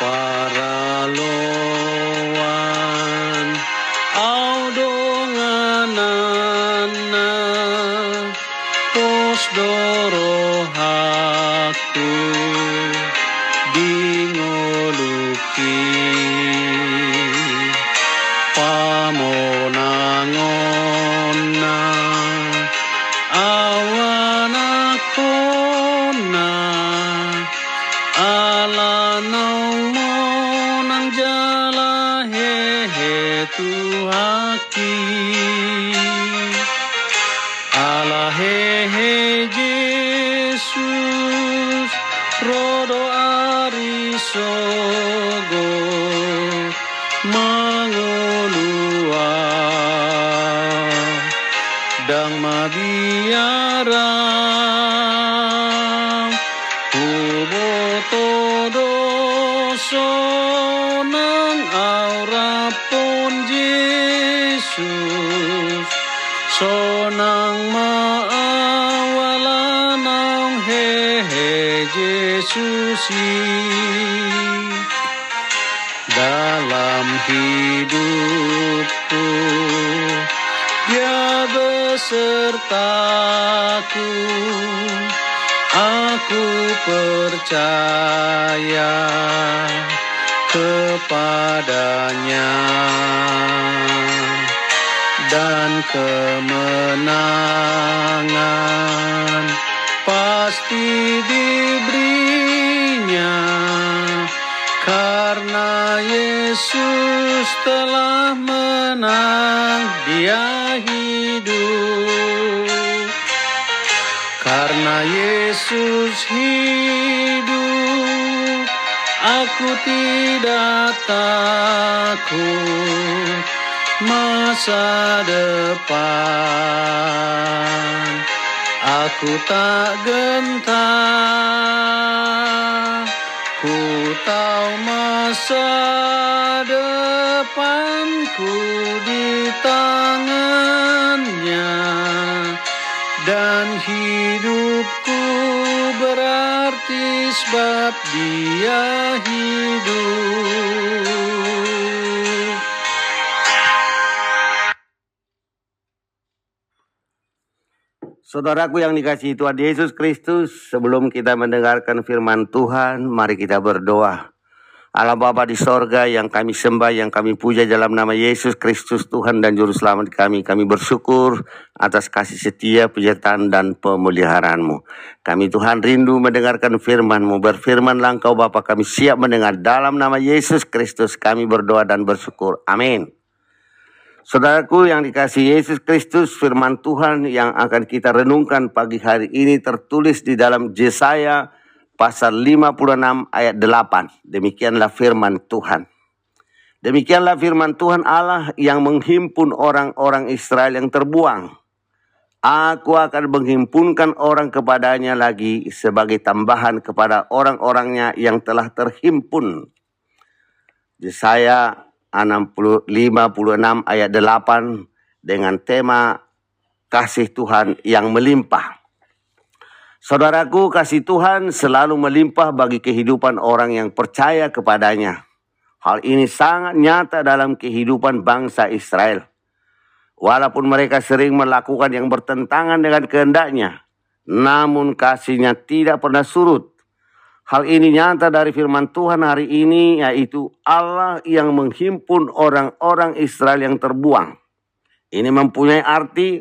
paraloan au donganana tos dorohaku dingoluki pamonangona rodo arisogo mangolua. Dang mabiara Kubo todo sonang aura pun Yesus. Sonang maawalanang Yesus dalam hidupku dia besertaku. Aku percaya kepadanya dan kemenangan pasti Yesus telah menang dia hidup karena Yesus hidup, aku tidak takut masa depan. Aku tak gentar, ku tahu masa depanku di tangannya dan hidupku berarti sebab dia hidup. Saudaraku yang dikasihi Tuhan Yesus Kristus, sebelum kita mendengarkan firman Tuhan, mari kita berdoa. Allah Bapa di sorga yang kami sembah, yang kami puja dalam nama Yesus Kristus Tuhan dan Juru Selamat kami. Kami bersyukur atas kasih setia, penyertaan dan pemeliharaanmu. Kami Tuhan rindu mendengarkan firman-Mu. Berfirmanlah Engkau Bapa kami siap mendengar. Dalam nama Yesus Kristus kami berdoa dan bersyukur. Amin. Saudaraku yang dikasih Yesus Kristus, firman Tuhan yang akan kita renungkan pagi hari ini tertulis di dalam Yesaya pasal 56 ayat 8. Demikianlah firman Tuhan. Demikianlah firman Tuhan Allah yang menghimpun orang-orang Israel yang terbuang. Aku akan menghimpunkan orang kepadanya lagi sebagai tambahan kepada orang-orangnya yang telah terhimpun. Yesaya 60, 56 ayat 8 dengan tema kasih Tuhan yang melimpah. Saudaraku, kasih Tuhan selalu melimpah bagi kehidupan orang yang percaya kepadanya. Hal ini sangat nyata dalam kehidupan bangsa Israel. Walaupun mereka sering melakukan yang bertentangan dengan kehendaknya, namun kasihnya tidak pernah surut. Hal ini nyata dari firman Tuhan hari ini, yaitu Allah yang menghimpun orang-orang Israel yang terbuang. Ini mempunyai arti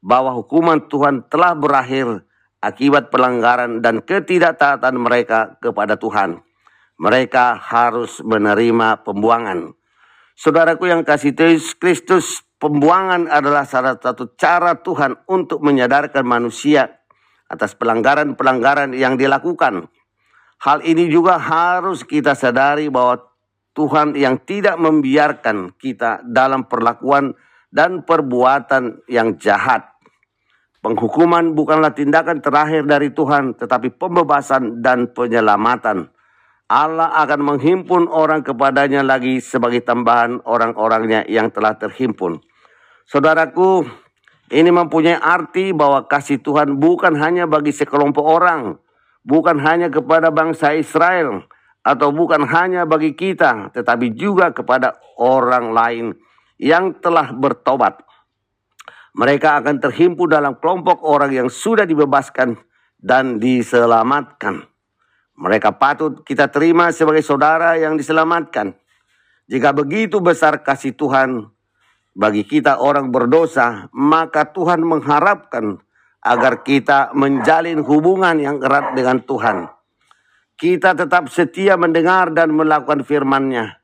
bahwa hukuman Tuhan telah berakhir akibat pelanggaran dan ketidaktaatan mereka kepada Tuhan. Mereka harus menerima pembuangan. Saudaraku yang kasih Kristus, pembuangan adalah salah satu cara Tuhan untuk menyadarkan manusia atas pelanggaran-pelanggaran yang dilakukan. Hal ini juga harus kita sadari bahwa Tuhan yang tidak membiarkan kita dalam perlakuan dan perbuatan yang jahat. Penghukuman bukanlah tindakan terakhir dari Tuhan, tetapi pembebasan dan penyelamatan. Allah akan menghimpun orang kepadanya lagi sebagai tambahan orang-orangnya yang telah terhimpun. Saudaraku, ini mempunyai arti bahwa kasih Tuhan bukan hanya bagi sekelompok orang, bukan hanya kepada bangsa Israel, atau bukan hanya bagi kita, tetapi juga kepada orang lain yang telah bertobat. Mereka akan terhimpun dalam kelompok orang yang sudah dibebaskan dan diselamatkan. Mereka patut kita terima sebagai saudara yang diselamatkan. Jika begitu besar kasih Tuhan bagi kita orang berdosa, maka Tuhan mengharapkan agar kita menjalin hubungan yang erat dengan Tuhan. Kita tetap setia mendengar dan melakukan firman-Nya.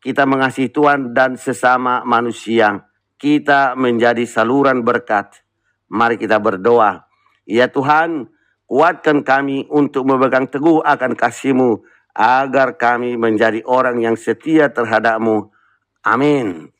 Kita mengasihi Tuhan dan sesama manusia kita menjadi saluran berkat. Mari kita berdoa. Ya Tuhan, kuatkan kami untuk memegang teguh akan kasih-Mu agar kami menjadi orang yang setia terhadap-Mu. Amin.